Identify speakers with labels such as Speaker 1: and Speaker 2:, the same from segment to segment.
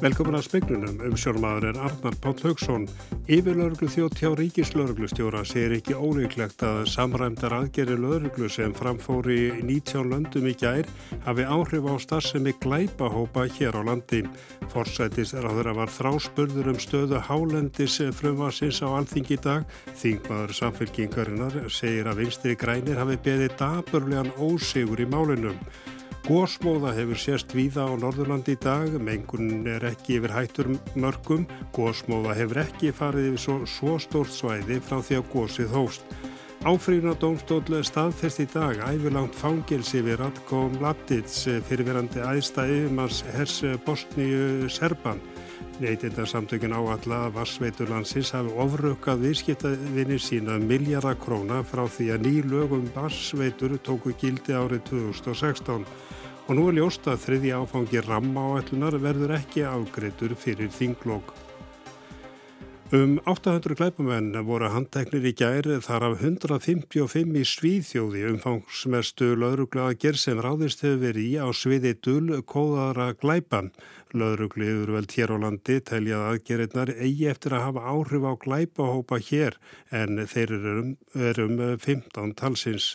Speaker 1: Velkomin að spegnunum um sjónmaður er Arnar Páll Haugsson. Yfirlauruglu þjótt hjá ríkislauruglustjóra segir ekki ólíklegt að samræmdar aðgerri lauruglu sem framfóri í 19 löndum í gær hafi áhrif á starfsemi glæpahópa hér á landi. Forsætis er að þeirra var þráspurður um stöðu hálendis frumvarsins á alþingi dag. Þingmaður samfélkingarinnar segir að vinstri grænir hafi beðið daburlegan ósigur í málunum. Gósmóða hefur sérst víða á Norðurlandi í dag, mengun er ekki yfir hættur mörgum, gósmóða hefur ekki farið yfir svo, svo stórt svæði frá því að gósið hóst. Áfrýjuna dómstólu staðfest í dag ævilangt fangelsi við Radko Mladic fyrirverandi æðsta yfirmanns hers Bosníu Serban. Neitindarsamtökin áalla að Vassveiturlandsins hafi ofrökkað viðskiptavinni sína miljardakróna frá því að ný lögum Vassveitur tóku gildi árið 2016 og nú er ljóst að þriði áfangi ramma áætlunar verður ekki afgreitur fyrir þinglokk. Um 800 glæpamenn voru handteknir í gæri þar af 155 í Svíðþjóði umfangsmestu lauruglaða ger sem ráðist hefur verið í á sviði dull kóðara glæpan. Laurugliður vel hér á landi teljað aðgerinnar eigi eftir að hafa áhrif á glæpahópa hér en þeir eru um, er um 15 talsins.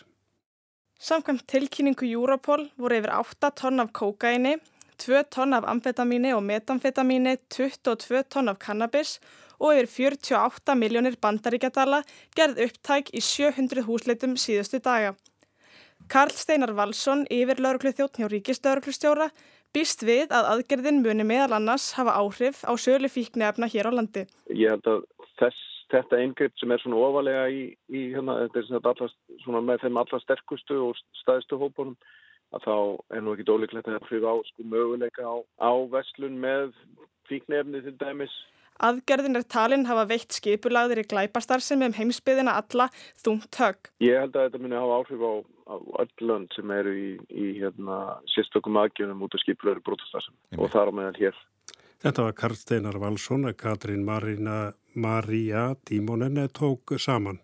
Speaker 2: Samkvæmt tilkynningu Europol voru yfir 8 tonn af kókaini, 2 tonn af amfetamíni og metamfetamíni, 22 tonn af kannabis og yfir 48 miljónir bandaríkjadala gerð upptæk í 700 húsleitum síðustu daga. Karl Steinar Valsson, yfir lauruglu þjóttn hjá Ríkislauruglustjóra, býst við að aðgerðin muni meðal annars hafa áhrif á sölu fíknefna hér á landi.
Speaker 3: Ég held að þess þetta eingripp sem er svona ofalega í, í hérna, þetta er allast, svona með þeim allra sterkustu og staðistu hópunum að þá er nú ekki dólíklegt að það fyrir á sko möguleika á, á vestlun með fíknefni til dæmis.
Speaker 2: Aðgerðin er talinn hafa veitt skipulagðir í glæpastar sem um heimsbyðina alla þungt högg.
Speaker 3: Ég held að þetta muni hafa áhrif á, á öll lönd sem eru í, í hérna, sérstökum aðgjörnum út af skipulagður brotastar og þar á meðal hér.
Speaker 1: Þetta var Karl Steinar Valsson að Katrín Maríja Dímonen tók saman.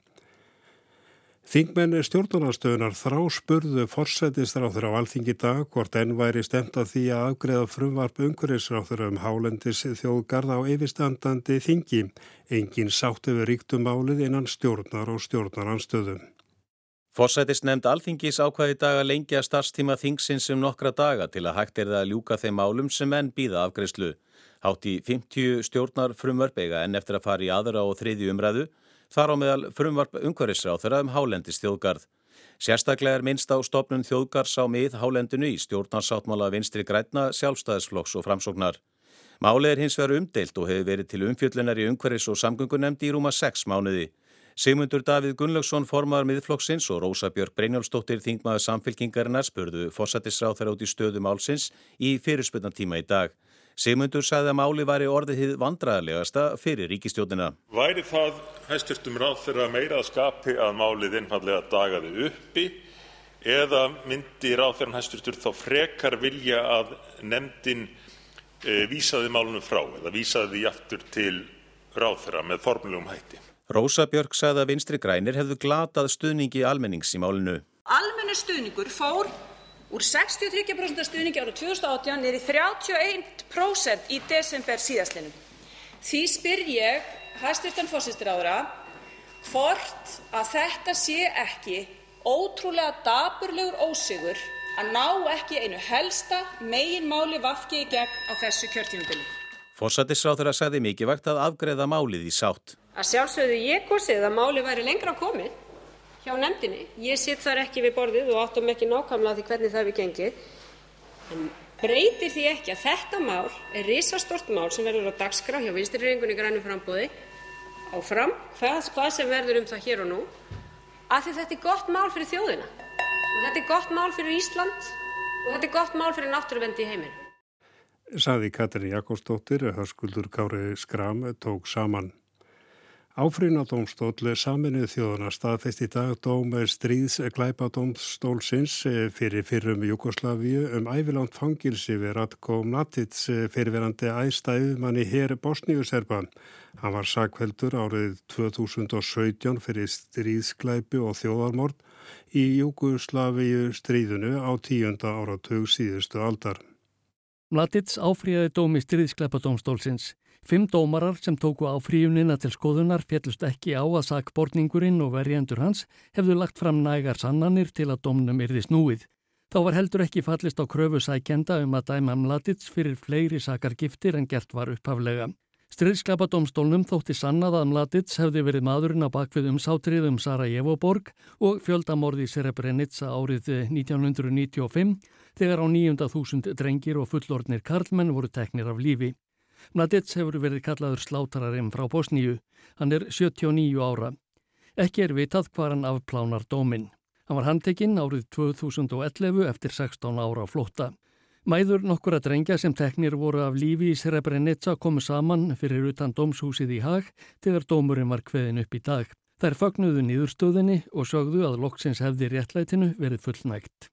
Speaker 1: Þingmenni stjórnarnastöðunar þrá spurðu forsætistráþur á alþingi dag hvort enn væri stemt að því að afgreða frumvarp umhverfisráþur um hálendis þjóðgarð á yfirstandandi þingi. Engin sáttu við ríktum álið innan stjórnar og stjórnaranstöðum.
Speaker 4: Forsætist nefnd alþingis ákvaði dag að lengja starfstíma þingsins um nokkra daga til að hægt er það að ljúka þeim álum sem enn býða afgreðslu. Hátt í 50 stjórnar frumvarp eiga en eftir að fara í aðra og þriðju umræðu þar á meðal frumvarp umhverfisráð þeirra um hálendist þjóðgarð. Sérstaklega er minnst á stopnum þjóðgars á mið hálendinu í stjórnarsáttmála vinstri grætna, sjálfstæðisflokks og framsóknar. Málið er hins vegar umdeilt og hefur verið til umfjöllunar í umhverfis og samgöngunemndi í rúma 6 mánuði. Sigmundur Davíð Gunnlaugsson formar miðflokksins og Rósa Björk Breinjálfsdóttir þingmaður samfélkingarinnar spurðu fórsættisráð þeirra út í stöðu málsins í fyrirspunnatíma í dag. Sigmundur sagði að máli væri orðið hið vandræðilegasta fyrir ríkistjóðina.
Speaker 5: Væri það hæsturtum ráð fyrir að meira að skapi að málið einfallega dagaði uppi eða myndi ráð fyrir hæsturtur þá frekar vilja að nefndin e, vísaði málunum frá eða vísaði því aftur til ráð þeirra með formlegum hætti.
Speaker 4: Rósa Björk sagði að vinstri grænir hefðu glatað stuðningi almennings í málinu.
Speaker 6: Almennu stuðningur fór úr 63% stuðningi ára 2018 niður í 31% í desember síðastlinum. Því spyr ég hæstvirtan fórsýstiráðra hvort að þetta sé ekki ótrúlega daburlegur ósigur að ná ekki einu helsta megin máli vafki í gegn á þessu kjörtímubili.
Speaker 4: Fórsættisráður að segði mikið vakt að afgreða málið í sátt.
Speaker 6: Að sjálfsögðu ég kosið að máli væri lengra komið hjá nefndinni. Ég sitt þar ekki við borðið og áttum ekki nákvæmlega því hvernig það við gengið. En breytir því ekki að þetta mál er risastort mál sem verður á dagskrá hjá vinstrirrengunni grænum frambóði áfram, hvað, hvað sem verður um það hér og nú, af því þetta er gott mál fyrir þjóðina og þetta er gott mál fyrir Ísland og þetta er gott mál fyrir náttúruvendi í heiminu.
Speaker 1: Saði Katri Jakobsdóttir, hörskuldur Kári Skram, tók saman. Áfrýnadómstóll saminuð þjóðana staðfest í dag dóma stríðs glæpadómstólsins eh, fyrir fyrrum Jugosláfíu um ævilánt fangilsi við Ratko Mlatic eh, fyrirverandi æstæðumanni hér Bosníuserban. Hann var sakveldur árið 2017 fyrir stríðsklæpi og þjóðarmord í Jugosláfíu stríðunu á tíunda áratug síðustu aldar.
Speaker 7: Mladits áfríðaði dómi stríðskleipadómstólsins. Fimm dómarar sem tóku áfríðunina til skoðunar fjellust ekki á að sakborningurinn og verjendur hans hefðu lagt fram nægar sannanir til að dómnum yrði snúið. Þá var heldur ekki fallist á kröfu sækjenda um að dæma Mladits fyrir fleiri sakargiftir en gert var upphaflega. Stríðsklapadómstólnum þótti sannað að Mladits hefði verið maðurinn á bakvið um sátrið um Sarajevoborg og fjöldamorði Serebrenica árið 1995 þegar á nýjunda þúsund drengir og fullordnir karlmenn voru teknir af lífi. Mladits hefur verið kallaður slátararinn frá Bosníu. Hann er 79 ára. Ekki er vitað hvað hann afplánar dóminn. Hann var handtekinn árið 2011 eftir 16 ára flótta. Mæður nokkura drengja sem teknir voru af lífi í Srebrenica komu saman fyrir utan dómshúsið í hag þegar dómurinn var kveðin upp í dag. Þær fagnuðu nýðurstöðinni og sögðu að loksins hefði réttlætinu verið fullnægt.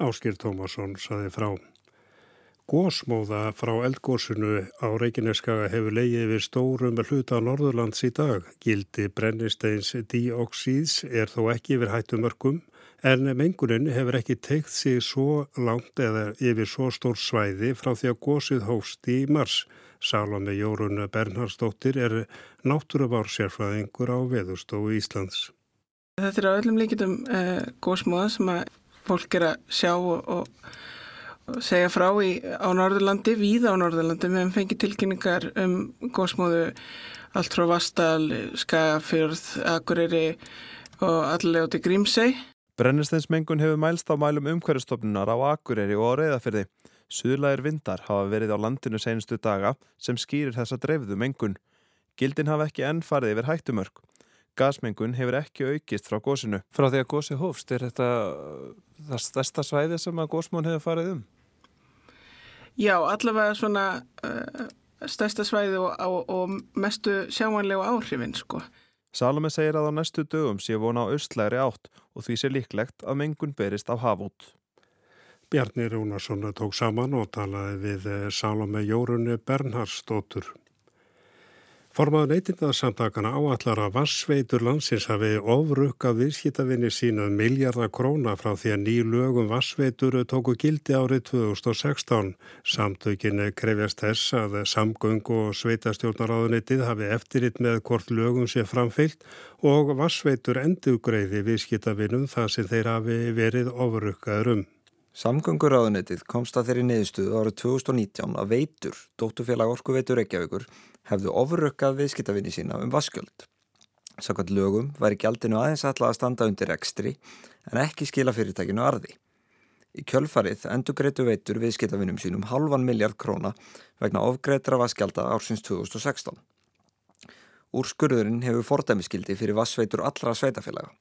Speaker 1: Áskir Tómasson saði frá. Gósmóða frá eldgósunu á Reykjaneskaga hefur leiðið við stórum hluta á Norðurlands í dag. Gildi brennisteins díoxíðs er þó ekki yfir hættumörkum en mengunin hefur ekki teikt sig svo langt eða yfir svo stór svæði frá því að gósið hóst í mars. Salome Jórun Bernhardsdóttir er náttúruvár-sérfræðingur á Veðurstofu Íslands.
Speaker 8: Þetta er á öllum líkitum eh, gósmóða sem að fólk er að sjá og, og segja frá í, á Norðurlandi, víða á Norðurlandi. Við hefum fengið tilkynningar um gósmóðu allt frá Vastal, Skagafjörð, Akureyri og út í Grímsei.
Speaker 9: Brennisteinsmengun hefur mælst á mælum umhverjastofnunar á Akureyri og á Reyðafyrði. Suðlægir vindar hafa verið á landinu senustu daga sem skýrir þessa dreifðu mengun. Gildin hafa ekki enn farið yfir hættumörk. Gasmengun hefur ekki aukist frá gósinu. Frá því að gósi hófst, er þetta það stærsta svæði sem að gósmón hefur farið um?
Speaker 8: Já, allavega svona uh, stærsta svæði og, og, og mestu sjáanlega áhrifin, sko.
Speaker 9: Salome segir að á næstu dögum sé vona á austlæri átt og því sé líklegt að mengun berist af hafút.
Speaker 1: Bjarni Rúnarsson tók saman og talaði við Salome Jórunni Bernhardsdóttur. Formaður neytindaðsamtakana áallar að vassveitur landsins hafi ofrukkað viðskiptavinni sína um miljardar króna frá því að ný lögum vassveitur tóku gildi árið 2016. Samtökinni krefjast þess að samgöng og sveitastjórnaráðunitið hafi eftirrit með hvort lögum sé framfyllt og vassveitur endugreiði viðskiptavinnum þar sem þeir hafi verið ofrukkaður um.
Speaker 10: Samgönguráðunitið komst að þeirri niðurstöðu árið 2019 að veitur, dóttufélag Orkuveitur Reykjavíkur, hefðu ofurrukkað viðskiptavinni sína um vaskjöld. Sákvæmt lögum væri gjaldinu aðeins alltaf að standa undir ekstri en ekki skila fyrirtækinu arði. Í kjölfarið endur greitu veitur viðskiptavinnum sínum halvan miljard króna vegna ofgreitra vaskjálta ársins 2016. Úrskurðurinn hefur fordæmiskildi fyrir vassveitur allra sveitafélaga.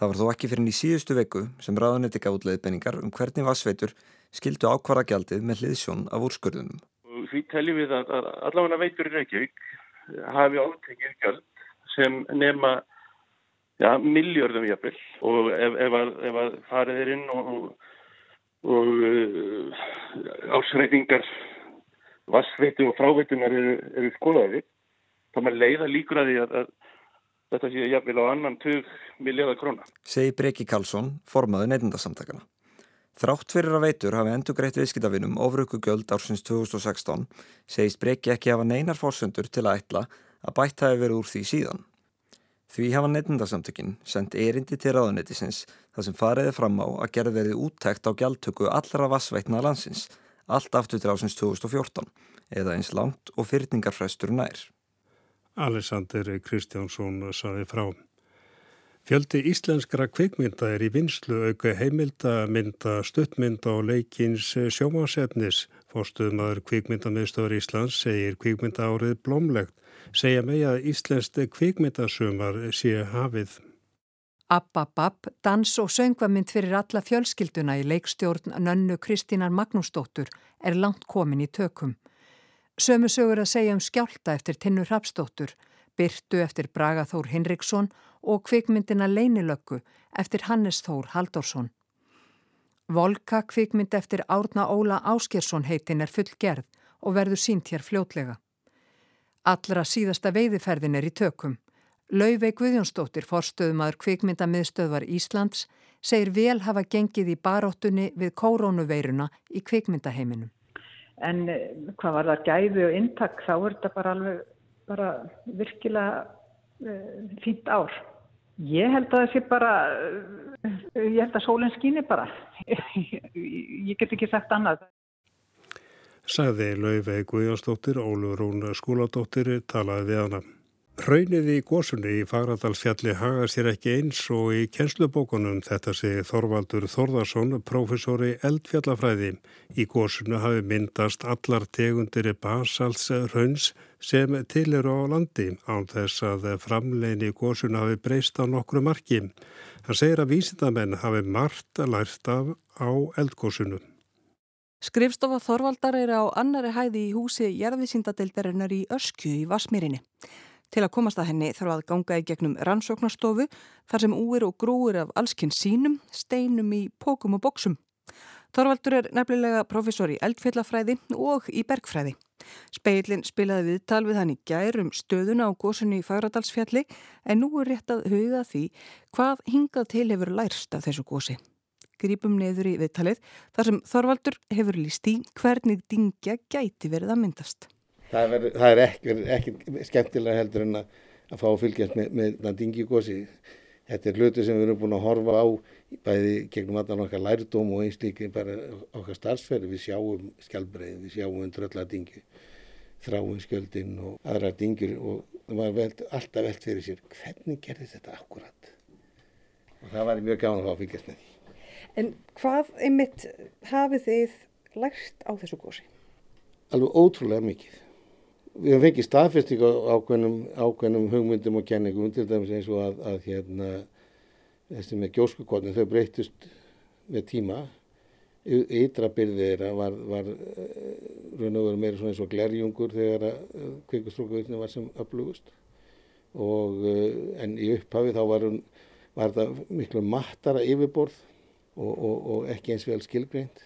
Speaker 10: Það var þó ekki fyrir í síðustu veku sem ráðanetti gaf útleiðbenningar um hvernig vassveitur skildu ákvara gjaldið með hliðsjón af úrskurðunum.
Speaker 11: Því teljum við að, að allavega veitur í Reykjavík hafi átekið gjald sem nema ja, miljörðum jafnvel og ef, ef, að, ef að farið er inn og, og, uh, ásreitingar vassveitu og fráveitunar eru, eru skoðaði þá maður leiða líkur að því að þetta sé jafnvel á annan 20 miljardar króna.
Speaker 10: Segir Breki Karlsson, formaður neytindasamtakana. Þrátt fyrir að veitur hafi endur greitt viðskiptavinum ofröku göld ársins 2016 segist Breki ekki hafa neinar fórsöndur til að ætla að bætt hafi verið úr því síðan. Því hafa neytindasamtökin sendt erindi til ráðunetisins þar sem fariði fram á að gerði verið úttækt á gjaldtöku allra vassveitna landsins allt aftur til ásins 2014 eða eins langt og fyrningarfrestur nær.
Speaker 1: Alexander Kristjánsson saði frá. Fjöldi íslenskra kvikmynda er í vinslu auka heimildamynda, stuttmynda og leikins sjómasefnis. Fórstuðmaður kvikmyndamiðstofur Íslands segir kvikmynda árið blómlegt. Segja mig að íslenskt kvikmyndasumar sé hafið.
Speaker 12: Abba-Bab, dans og söngvamind fyrir alla fjölskylduna í leikstjórn Nönnu Kristínar Magnúsdóttur er langt komin í tökum. Sömu sögur að segja um skjálta eftir Tinnur Rapsdóttur, Byrtu eftir Braga Þór Hinriksson og kvikmyndina Leinilöggu eftir Hannes Þór Haldorsson. Volka kvikmynd eftir Árna Óla Áskersson heitin er full gerð og verður sínt hér fljótlega. Allra síðasta veiðiferðin er í tökum. Lauvei Guðjónsdóttir, forstöðumadur kvikmyndamiðstöðvar Íslands, segir vel hafa gengið í baróttunni við kórónuveiruna í kvikmyndaheiminum.
Speaker 13: En eh, hvað var það gæfi og intak þá er þetta bara alveg bara virkilega uh, fínt ár. Ég held að það sé bara, uh, ég held að sólinn skýni bara, ég get ekki sagt annað.
Speaker 1: Saði Laufey Guðjónsdóttir, Ólur Rún skóladóttir talaði við hana. Raunið í gósunni í Fagradalsfjalli haga sér ekki eins og í kjenslubókunum þetta segi Þorvaldur Þorðarsson, professori eldfjallafræði. Í gósunni hafi myndast allar tegundir basals rauns sem til eru á landi án þess að framlegin í gósunni hafi breyst á nokkru marki. Hann segir að vísindamenn hafi margt lært af á eldgósunum.
Speaker 14: Skrifstofa Þorvaldar er á annari hæði í húsi Jærðvísindadeildarinnar í Öskju í Vasmírinni. Til að komast að henni þarf að ganga í gegnum rannsóknarstofu þar sem úir og grúir af allskinn sínum, steinum í pókum og bóksum. Þorvaldur er nefnilega professor í eldfjallafræði og í bergfræði. Speilin spilaði viðtal við hann í gær um stöðuna á gósunni í Fagradalsfjalli en nú er rétt að huga því hvað hingað til hefur lærst af þessu gósi. Grípum neður í viðtalið þar sem Þorvaldur hefur líst í hvernig dingja gæti verið að myndast
Speaker 15: það, ver, það er ekki, ekki skemmtilega heldur en að, að fá að fylgjast með, með dingigósi. Þetta er hluti sem við erum búin að horfa á bæði gegnum allan okkar lærdóm og eins líki bara okkar starfsferði. Við sjáum skjálbreið, við sjáum drölladingi, þráum skjöldin og aðra dingir og það var veld, alltaf veld fyrir sér hvernig gerði þetta akkurat. Og það var mjög gáðan að fá að fylgjast með því.
Speaker 14: En hvað einmitt hafið þið lært á þessu gósi?
Speaker 15: Alveg ótrúlega mikið við hefum fengið staðfestík á ákveðnum, ákveðnum hugmyndum og kenningum til dæmis eins og að, að hérna, þessi með gjóskukotnum þau breytust með tíma. Ytrabyrðið þeirra var, var eh, raun og veru meira svona eins og glerjungur þegar að kvikustrókuðinu var sem upplugust og eh, en í upphafi þá var, hún, var það miklu mattara yfirborð og, og, og ekki eins vel skilgreint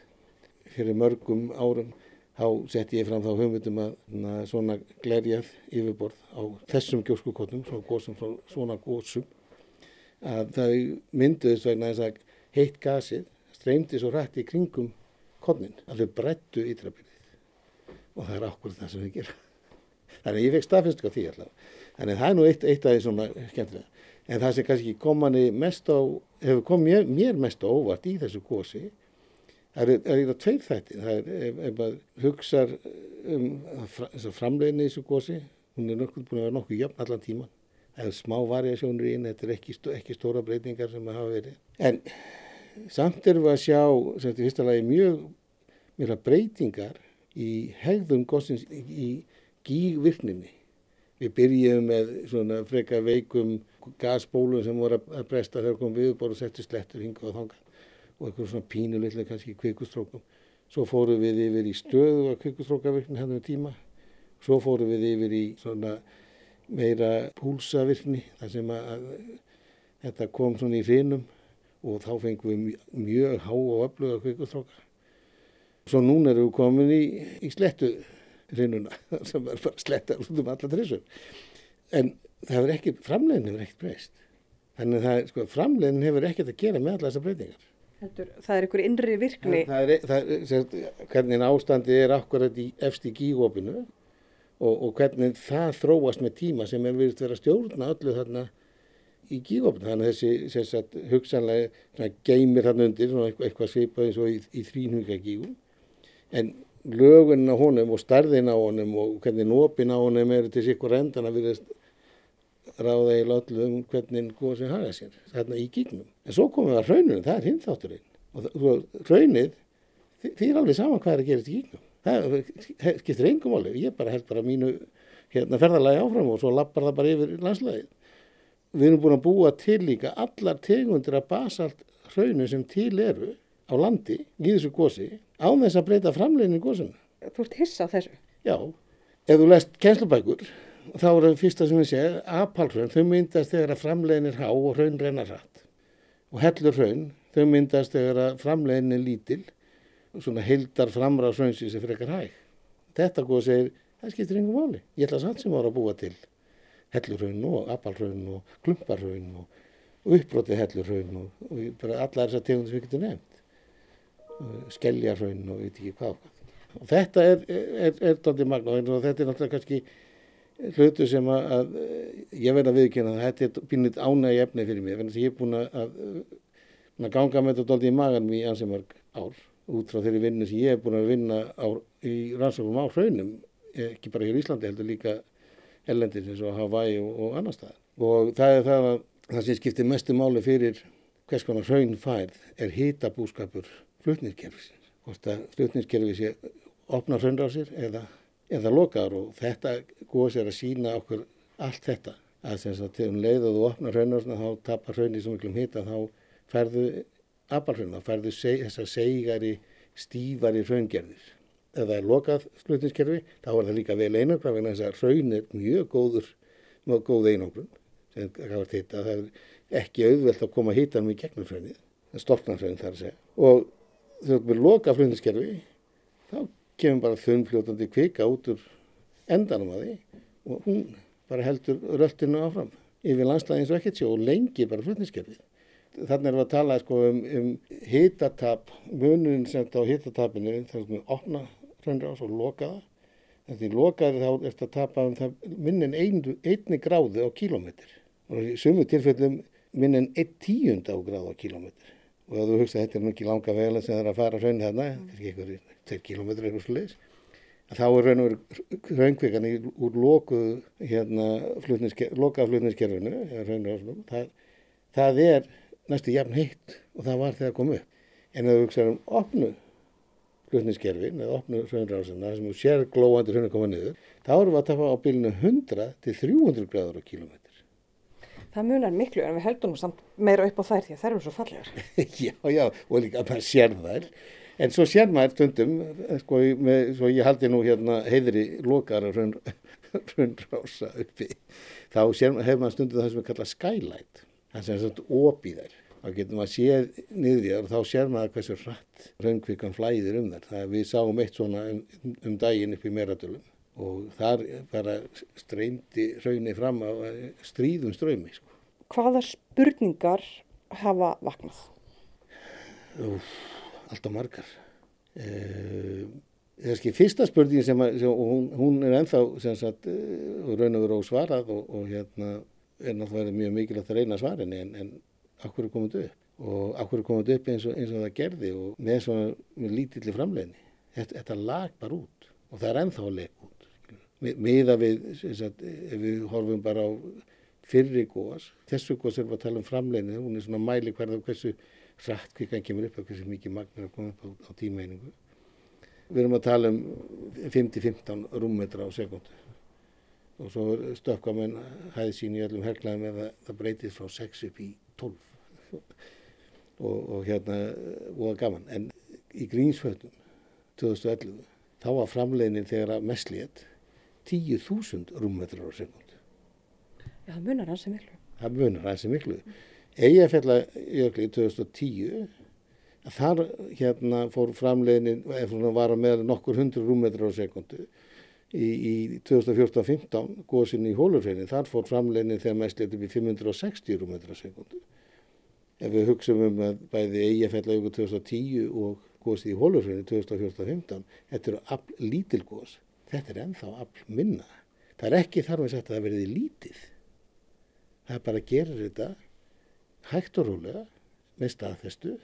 Speaker 15: fyrir mörgum árum þá setti ég fram þá hugmyndum að na, svona glerjað yfirborð á þessum gjóskukottum, svona góðsum, svona góðsum, að það mynduðist vegna þess að heitt gasið streymdi svo rætt í kringum konin, þau brettu ítrafbyrðið og það er ákveð það sem við gerum. Þannig að ég fekk staðfyrstu á því allavega. Þannig að það er nú eitt, eitt af því svona skemmtilega. En það sem kannski komanni mest á, hefur komið mér mest á óvart í þessu gósi Það er eiginlega tveir þættir. Það er ef, ef maður hugsa um þess að framleginni í þessu gósi, hún er nokkuð búin að vera nokkuð jafn allan tíman. Það er smá variasjónur í henni, þetta er ekki, ekki stóra breytingar sem það hafa verið. En samt erum við að sjá, sem þetta er fyrsta lagi, mjög mjög breytingar í hegðum gósins í gígvirkninni. Við byrjum með svona freka veikum gasbólum sem voru að bresta þegar komum við og settu slettur hinga og þanga og eitthvað svona pínulitlega kannski kvikustrókum. Svo fórum við yfir í stöðu að kvikustrókavirkni hann um tíma. Svo fórum við yfir í svona meira púlsavirkni þar sem að, þetta kom svona í finum og þá fengum við mjög há og öfluga kvikustróka. Svo núna erum við komin í, í slettu finnuna sem er bara sletta út um alla trissum. En framleginn hefur ekkert breyst. Þannig að sko, framleginn hefur ekkert að gera með alla þessar breytingar
Speaker 14: heldur, það er einhver innri virkni.
Speaker 15: Það er, það er, hvernig ástandi er akkurat í efst í gígópinu og, og hvernig það þróast með tíma sem er verið að stjórna öllu þarna í gígópinu. Þannig að þessi sagt, hugsanlega geymir þarna undir eitthvað, svipað eins og í, í þrínhuga gígum. En lögun á honum og starðin á honum og hvernig nópin á honum eru til sikkur endan að verið ráða í lollu um hvernig góðsinn hafa sér þarna í gígnum. En svo komum við að hrauninu, það er hinþátturinn. Og hraunið, því er alveg saman hvað er að gera þetta í gígnum. Það skiptir engum alveg. Ég bara held bara mínu hérna, ferðarlagi áfram og svo lappar það bara yfir landslæðið. Við erum búin að búa til líka allar tegundir að basalt hraunu sem til eru á landi í þessu gósi á þess að breyta framleginu gósinu.
Speaker 14: Þú ert hissa á þessu?
Speaker 15: Já, ef þú lest kennslubækur þá er það fyrsta sem við séum, apalhraun, þau myndast þegar að framlegin er há og hraun rennar hratt. Og hellur hraun, þau myndast þegar að framlegin er lítil og svona heildar framra hraunsins er fyrir ekkar hæg. Þetta góð segir, það skiptir yngum máli. Ég ætla samt sem ára að búa til hellurhraun og apalhraun og klumparhraun og, og uppbrotið hellurhraun og, og bara allar þessar tegum sem við getum nefnt. Skelljarhraun og veit ekki hvað. Og þetta er, er, er tóttið magna og þetta er náttúrulega kannski hlutu sem að, að ég verða að viðkjöna að þetta er pínlít ánægi efni fyrir mig. Þannig að ég er búin að, ganga með þetta tóttið í maganum í ansið mörg ár út frá þeirri vinnu sem ég er búin að vinna á, í rannsókum á hraunum, ekki bara hér í Íslandi heldur líka ellendis eins og Hawaii og, og annar stað. Og það er það að það sem skiptir mestu máli fyrir hvers konar hraun færð er hitabúskapur flutniskerfisins. Hvort að flutniskerfi sé opna hraunrásir eða, eða lokaður og þetta góðs er að sína okkur allt þetta. Að sem sagt, um leið og þú opnar hraunrásina þá tapar hraunni svo miklum hita þá ferðu abalhraun, þá ferðu seg, þessar segari, stífari hraungerðir. Ef það er lokað flutniskerfi þá er það líka vel einangrað vegna þess að hraun er mjög góður, mjög góð einangrun sem það er ekki auðvelt að koma hitanum í gegnum hraunið, storknar hraun þar að segja. Og þegar við loka flutniskerfi þá kemur bara þunnfljótandi kvika út úr endanum að því og hún bara heldur röldinu áfram yfir landslæðins og ekkert sjó og lengi bara flutniskerfið. Þannig erum við að tala sko, um, um hitatap, munurinn sem þetta á hitatapinu, það er svona opna hraunrás og lokaða. Þannig að lokaði þá þetta að tapa um minnin ein, einni gráðu á kílómetr og í sumu tilfellum minnin einn tíund á gráðu á kílómetr. Og ef þú hugsa þetta er mikið langa vegla sem það er að fara hraunni þarna, kannski einhverjir tveir kílómetri eitthvað sluðis, þá er raun og veru hraungvikan úr lokuðu hérna, lokaflutniskerfinu, það, það er næstu jafn heitt og það var þegar það kom upp. En ef þú hugsaður um opnu flutniskerfin eða opnu hraunrásina sem sér glóandur hún að koma niður, þá erum við að tafa á bylunu 100 til 300 gráður á kílómetr.
Speaker 14: Það munar miklu en við heldum samt meira upp á þær því að þær eru svo fallegar.
Speaker 15: já, já, og líka að maður sér þær. En svo sér maður stundum, sko, með, svo ég haldi nú hérna heiðri lokara hraunrása uppi, þá sér, hefur maður stundum það sem við kalla skylight það sem er svona opið þær þá getur maður séð niður í þar og þá sér maður hversu hratt raunkvikan flæðir um þar það við sáum eitt svona um, um daginn upp í meradölum og þar bara streymdi raunni fram á stríðum ströymi sko.
Speaker 14: Hvaða spurningar hafa vaknað?
Speaker 15: Úf, alltaf margar uh, Þesski fyrsta spurningi sem, að, sem hún, hún er ennþá sem sagt, raun og veru ósvarað og, og hérna er náttúrulega mjög mikilvægt að reyna svarinni en, en akkur er komið upp og akkur er komið upp eins og, eins og það gerði og með svona lítilli framleginni þetta, þetta lag bara út og það er ennþá lega út miða við, sagt, ef við horfum bara á fyrri góðas þessu góðs erum við að tala um framleginni hún er svona mæli hverða hversu hratt kvikan kemur upp og hversu mikið magna er að koma upp á, á tímeiningu. Við erum að tala um 5-15 rúmmetra á sekundu og svo stökka menn hæði sín í öllum herrklæðum eða það breytist frá 6 upp í 12 og, og hérna og gaman. En í Grínsfjöldum 2011 þá var framleginin þegar að mestlétt 10.000 rúmmetrar á sekund
Speaker 14: Já það munar hansi miklu.
Speaker 15: Það munar hansi miklu. Eyjafjallajökli 2010 þar hérna fór framleginin eða var að meðal nokkur hundru rúmmetrar á sekundu í, í 2014-15 góðsinn í hólurhreinin, þar fór framleginin þegar mest letið við 560 rúmetra sekundu. Ef við hugsaum um að bæði Eyjafjallajökull 2010 og góðsinn í hólurhreinin 2014-15, þetta eru lítil góðs, þetta er ennþá afl minna. Það er ekki þar með sagt að það verði lítið. Það er bara að gera þetta hægt og rólega með staðfestu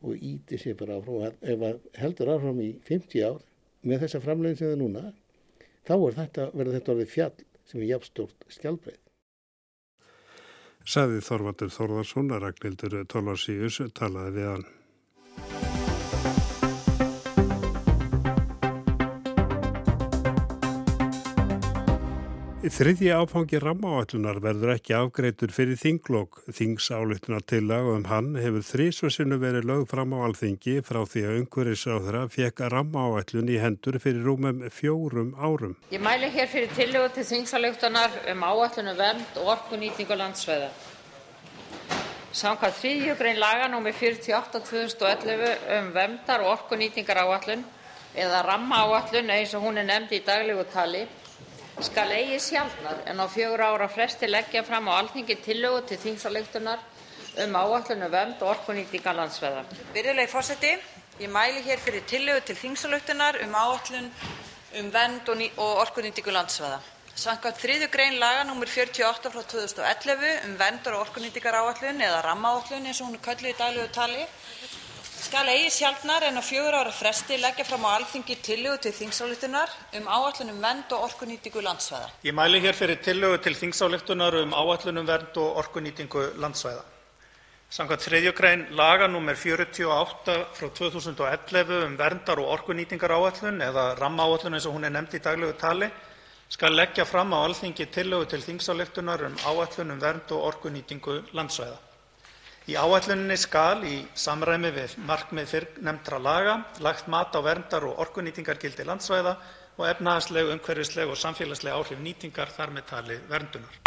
Speaker 15: og íti sér bara áfram. Ef heldur áfram í 50 ár með þessa framlegin sem það er núna, þá þetta, verður þetta orðið fjall sem er jafnstórt skjálbreið.
Speaker 1: Saði Þorvaldur Þorvarsson að Ragnhildur Tólarsíus talaði við hann. Þriðji áfangi rammáallunar verður ekki afgreitur fyrir þinglokk. Þingsálutunar til lag um hann hefur þrísvarsinu verið lög fram á alþingi frá því að umhverfisáðra fekk rammáallun í hendur fyrir rúmum fjórum árum.
Speaker 16: Ég mæli hér fyrir tillögu til þingsálutunar um áallunum vernd og orkunýtingu landsveða. Samkvæmt þriðju grein laga nr. 48.2011 um verndar og orkunýtingar áallun eða rammáallun eins og hún er nefnd í daglegu tali skal eigi sjaldnar en á fjögur ára fresti leggja fram á alþingi tillögu til þingsalögtunar um áallinu vönd og orkunýtinga landsveða.
Speaker 17: Virðulegi fórseti, Ég mæli hér fyrir tillögu til þingsalautunar um áallun um vend og, og orkunýtingu landsvæða. Samkvæmt þriðju grein laga nr. 48 frá 2011 um vendar og orkunýtingar áallun eða rammaáallun eins og hún er kölluð í daglegu tali skal eigi sjaldnar en á fjögur ára fresti leggja fram á alþingi tillögu til þingsáleitunar um áallun um vend og orkunýtingu landsvæða.
Speaker 18: Ég mæli hér fyrir tillögu til þingsáleitunar um áallun um vend og orkunýtingu landsvæða. Samkvæmt 3. grein laga nr. 48 frá 2011 um verndar- og orkunýtingaráætlun eða rammaáætlun eins og hún er nefnd í daglegu tali skal leggja fram á Alþingi tillögu til þingsályktunar um áætlun um vernd og orkunýtingu landsvæða. Í áætluninni skal, í samræmi við markmið fyrrnefndra laga, lagt mat á verndar- og orkunýtingargildi landsvæða og efnahagsleg, umhverfisleg og samfélagsleg áhrif nýtingar, þar með talið verndunar.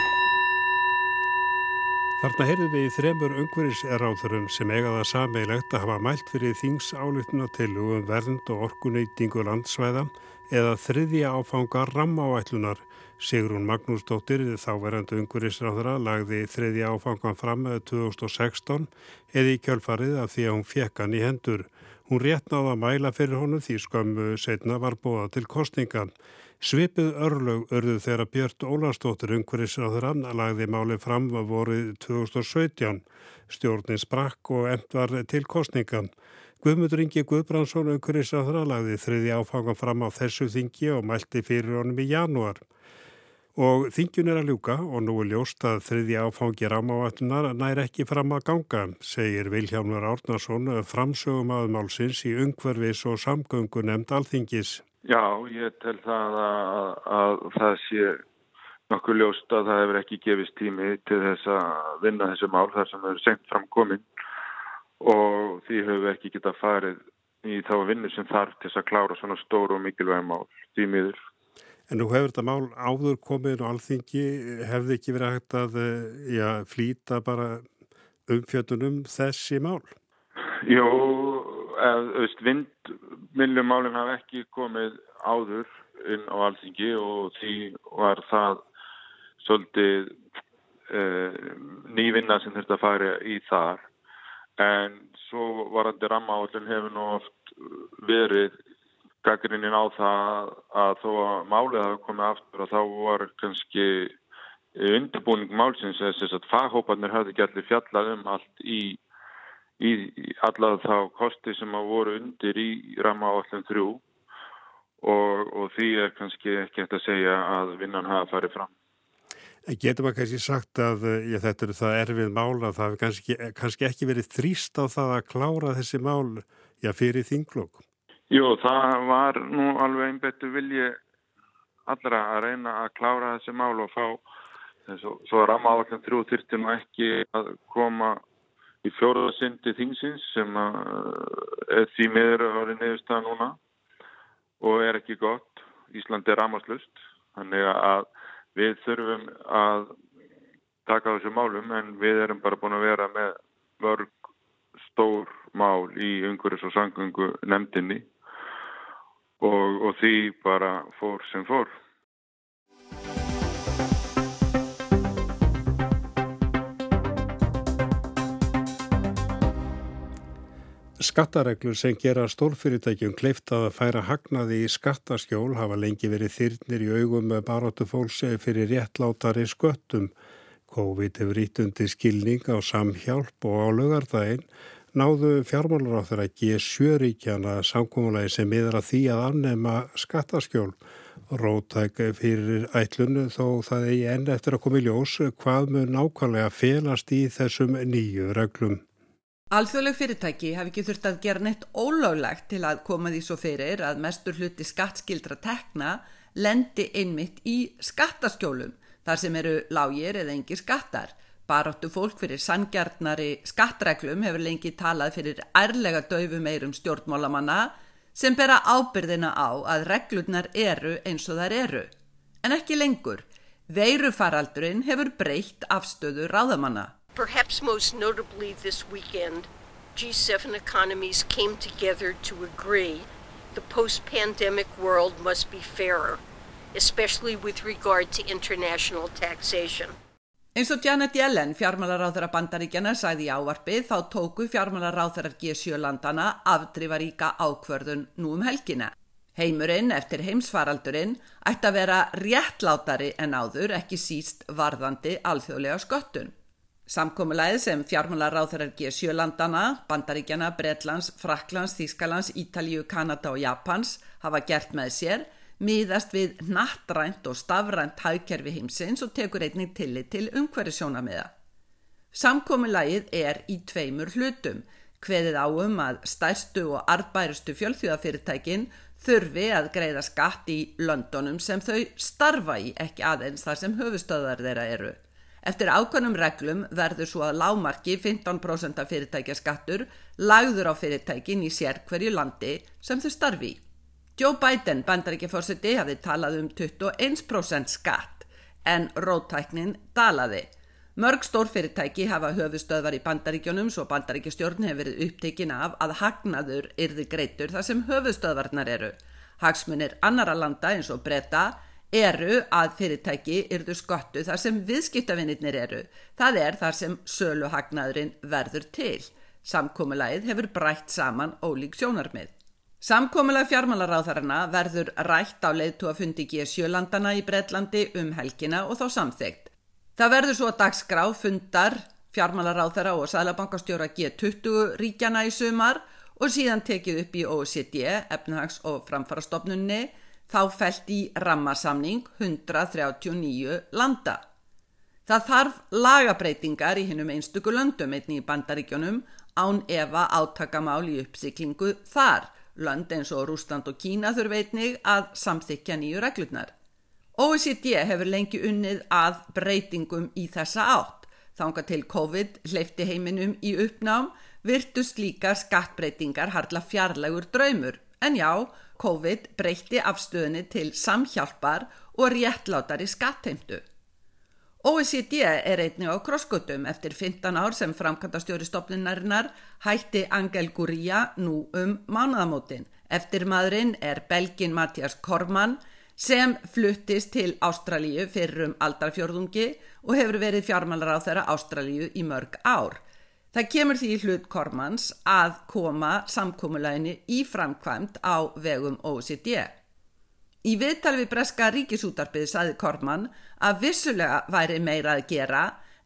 Speaker 1: Þarna heyrðum við í þremur umhverfisráðurum sem eiga það sameigilegt að hafa mælt fyrir þingsályftunartillu um vernd og orkuneytingu landsvæða eða þriðja áfanga rammáætlunar. Sigrún Magnúsdóttir, þáverandi umhverfisráðura, lagði þriðja áfangan fram með 2016 eða í kjölfarið af því að hún fekk hann í hendur. Hún réttnaði að mæla fyrir honum því skömmu setna var bóða til kostningan. Svipið örlög örðu þegar Björn Ólarsdóttir umhverfisráður lagði máli fram að vorið 2017. Stjórnin sprakk og end var til kostningan. Guðmundur Ingi Guðbrandsson umhverfisráður lagði þriði áfangan fram á þessu þingi og mælti fyrir honum í janúar. Og þingjun er að ljúka og nú er ljóst að þriði áfangi rámávættunar nær ekki fram að ganga, segir Vilhjálmur Árnarsson framsögum aðmálsins í umhverfis og samgöngu nefnd alþingis.
Speaker 19: Já, ég tel það að, að það sé nokkuð ljóst að það hefur ekki gefist tími til þess að vinna þessu mál þar sem hefur senkt fram komin og því hefur ekki getað farið í þá vinnu sem þarf til þess að klára svona stóru og mikilvæg mál því miður.
Speaker 1: En nú hefur þetta mál áður komin og alþingi hefði ekki verið hægt að já, flýta bara umfjöldunum þessi mál?
Speaker 19: Jó, vindmiljumálinn hafa ekki komið áður inn á alþingi og því var það svolítið uh, nývinna sem þurfti að fara í þar en svo varandi rammaállin hefur nú oft verið gaggrinnin á það að þó að málið hafi komið aftur og þá var kannski undirbúning málsins þess að faghópanir hafði gætið fjallað um allt í í alla þá kosti sem að voru undir í rammaáallum þrjú og, og því er kannski ekki eftir að segja að vinnan hafa farið fram.
Speaker 1: Getur maður kannski sagt að já, þetta eru það erfið mál að það hefur kannski, kannski ekki verið þrýst á það að klára þessi mál já, fyrir þinglokk?
Speaker 19: Jú, það var nú alveg einbettu vilji allra að reyna að klára þessi mál og fá svo, svo rammaáallum þrjú þyrti nú ekki að koma í fjóruðarsindi þingsins sem er því miður að vera nefnstað núna og er ekki gott. Ísland er ramaslust, þannig að við þurfum að taka þessu málum en við erum bara búin að vera með vörg stór mál í umhverjus og sangöngu nefndinni og, og því bara fór sem fór.
Speaker 1: Skattareglur sem gera stórfyrirtækjum kleift að færa hagnaði í skattaskjól hafa lengi verið þyrnir í augum með baróttu fólks fyrir réttlátari sköttum. COVID hefur ítt undir skilning á samhjálp og á lögardaginn náðu fjármálar á þeirra G7-ríkjana samkómulagi sem miðra því að annema skattaskjól. Rótæk fyrir ætlunu þó það eigi enn eftir að koma í ljós hvað mun nákvæmlega felast í þessum nýju reglum.
Speaker 20: Alþjóðleg fyrirtæki hafi ekki þurft að gera neitt ólöglegt til að koma því svo fyrir að mestur hluti skattskildra tekna lendi einmitt í skattaskjólum þar sem eru lágir eða engi skattar. Baráttu fólk fyrir sangjarnari skattreglum hefur lengi talað fyrir ærlega döfum eirum stjórnmálamanna sem bera ábyrðina á að reglurnar eru eins og þær eru. En ekki lengur. Veirufaraldurinn hefur breytt afstöðu ráðamanna.
Speaker 21: Perhaps most notably this weekend, G7 economies came together to agree the post-pandemic world must be fairer, especially with regard to international taxation.
Speaker 20: Eins og Janet Yellen, fjármálaráþara bandaríkjana, sæði í ávarpið þá tóku fjármálaráþarar G7 landana afdrifaríka ákvörðun nú um helgina. Heimurinn eftir heimsfaraldurinn ætti að vera réttlátari en áður ekki síst varðandi alþjóðlega sköttun. Samkomiðlæði sem fjármálaráþarar G7 landana, bandaríkjana, Bretlands, Fraklands, Þískalands, Ítalíu, Kanada og Japans hafa gert með sér miðast við nattrænt og stafrænt hagkerfi heimsins og tekur einnig tillit til umhverjusjónamiða. Samkominnlægið er í tveimur hlutum, hveðið áum að stærstu og arbærustu fjölþjóðafyrirtækin þurfi að greiða skatt í Londonum sem þau starfa í ekki aðeins þar sem höfustöðar þeirra eru. Eftir ákvæmum reglum verður svo að lámarki 15% af fyrirtækjaskattur lagður á fyrirtækin í sér hverju landi sem þau starfi í. Joe Biden, bandaríkjaforsiti, hafði talað um 21% skatt en rótæknin dalaði. Mörg stórfyrirtæki hafa höfustöðvar í bandaríkjónum svo bandaríkjastjórn hefur verið upptekinn af að hagnaður yrði greitur þar sem höfustöðvarnar eru. Hagsmunir annara landa eins og breyta eru að fyrirtæki yrðu skottu þar sem viðskiptavinnir eru. Það er þar sem söluhagnaðurinn verður til. Samkómulæð hefur brætt saman ólík sjónarmið. Samkomiðlega fjármálaráðarana verður rætt á leiðtúafundi G7-landana í Breitlandi um helgina og þá samþygt. Það verður svo að dagskrá fundar fjármálaráðara og sælabankastjóra G20 ríkjana í sumar og síðan tekið upp í OECD, efnahags- og framfarastofnunni, þá fælt í rammasamning 139 landa. Það þarf lagabreitingar í hinnum einstöku löndum einni í bandaríkjónum án efa átakamál í uppsiklingu þar Lönd eins og Rúsland og Kína þurf einnig að samþykja nýju reglurnar. OECD hefur lengi unnið að breytingum í þessa átt. Þánga til COVID hleyfti heiminum í uppnám virtust líka skattbreytingar harla fjarlægur draumur. En já, COVID breytti afstöðinni til samhjálpar og réttlátari skattheimtu. OECD er einnig á krosskutum eftir 15 ár sem framkvæmdastjóri stopninnarinnar hætti Angel Gurria nú um mánuðamótin. Eftir maðurinn er belgin Mattias Kormann sem fluttist til Ástralíu fyrir um aldarfjörðungi og hefur verið fjármálar á þeirra Ástralíu í mörg ár. Það kemur því hlut Kormanns að koma samkómulæginni í framkvæmt á vegum OECD. Í viðtal við Breska ríkisútarpið saði Kormann að vissulega væri meira að gera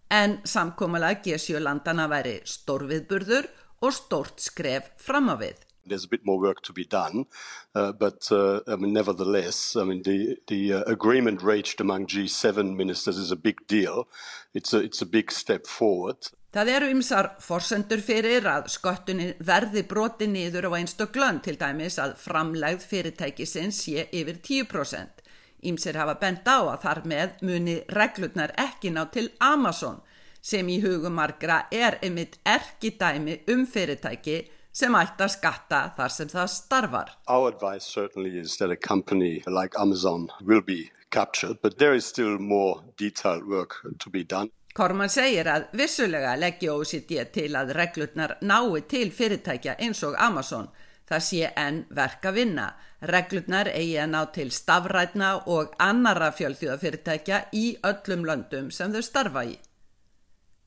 Speaker 20: en samkómalega G7 landana væri stórviðburður og stórt skref fram á við.
Speaker 22: There's a bit more work to be done, uh, but uh, I mean, nevertheless, I mean, the, the uh, agreement reached among G7 ministers is a big deal. It's a, it's a big step forward.
Speaker 20: Það eru ymsar forsendur fyrir að sköttunin verði broti niður á einstöklun til dæmis að framlegð fyrirtækisins sé yfir 10%. Ymsir hafa bent á að þar með muni reglurnar ekki ná til Amazon sem í hugum margra er einmitt erki dæmi um fyrirtæki sem ætti að skatta þar sem það starfar.
Speaker 22: Our advice certainly is that a company like Amazon will be captured but there is still more detailed work to be done.
Speaker 20: Kormann segir að vissulega leggja OECD til að reglurnar nái til fyrirtækja eins og Amazon. Það sé enn verk að vinna. Reglurnar eigi að ná til stafrætna og annara fjölþjóðafyrirtækja í öllum löndum sem þau starfa í.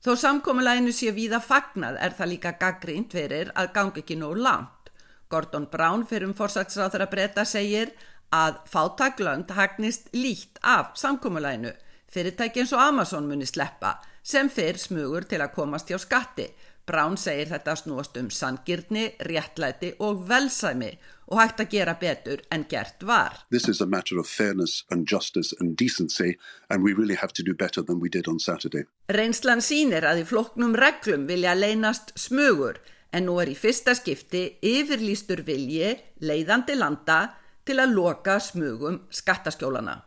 Speaker 20: Þó samkomiðlæginu sé víða fagnað er það líka gaggrínt verir að gangi ekki nóg langt. Gordon Brown fyrir um fórsætsráþara breyta segir að fátaglönd hagnist líkt af samkomiðlæginu Fyrirtæki eins og Amazon muni sleppa sem fyrr smugur til að komast hjá skatti. Brown segir þetta snúast um sangirni, réttlæti og velsæmi og hægt að gera betur en gert var.
Speaker 23: This is a matter of fairness and justice and decency and we really have to do better than we did on Saturday.
Speaker 20: Reynslan sínir að í floknum reglum vilja leynast smugur en nú er í fyrsta skipti yfirlýstur vilji leiðandi landa til að loka smugum skattaskjólana.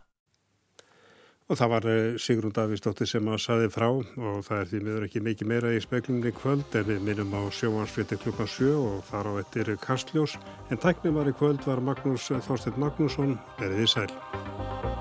Speaker 1: Og það var eh, Sigrun Davíðsdóttir sem að saði frá og það er því miður ekki mikið meira í speklumni kvöld en við minnum á sjóansviti klukkan 7 og þar á ettir Kastljós en tæknum var í kvöld var Magnús Þorstein Magnússon, verið í sæl.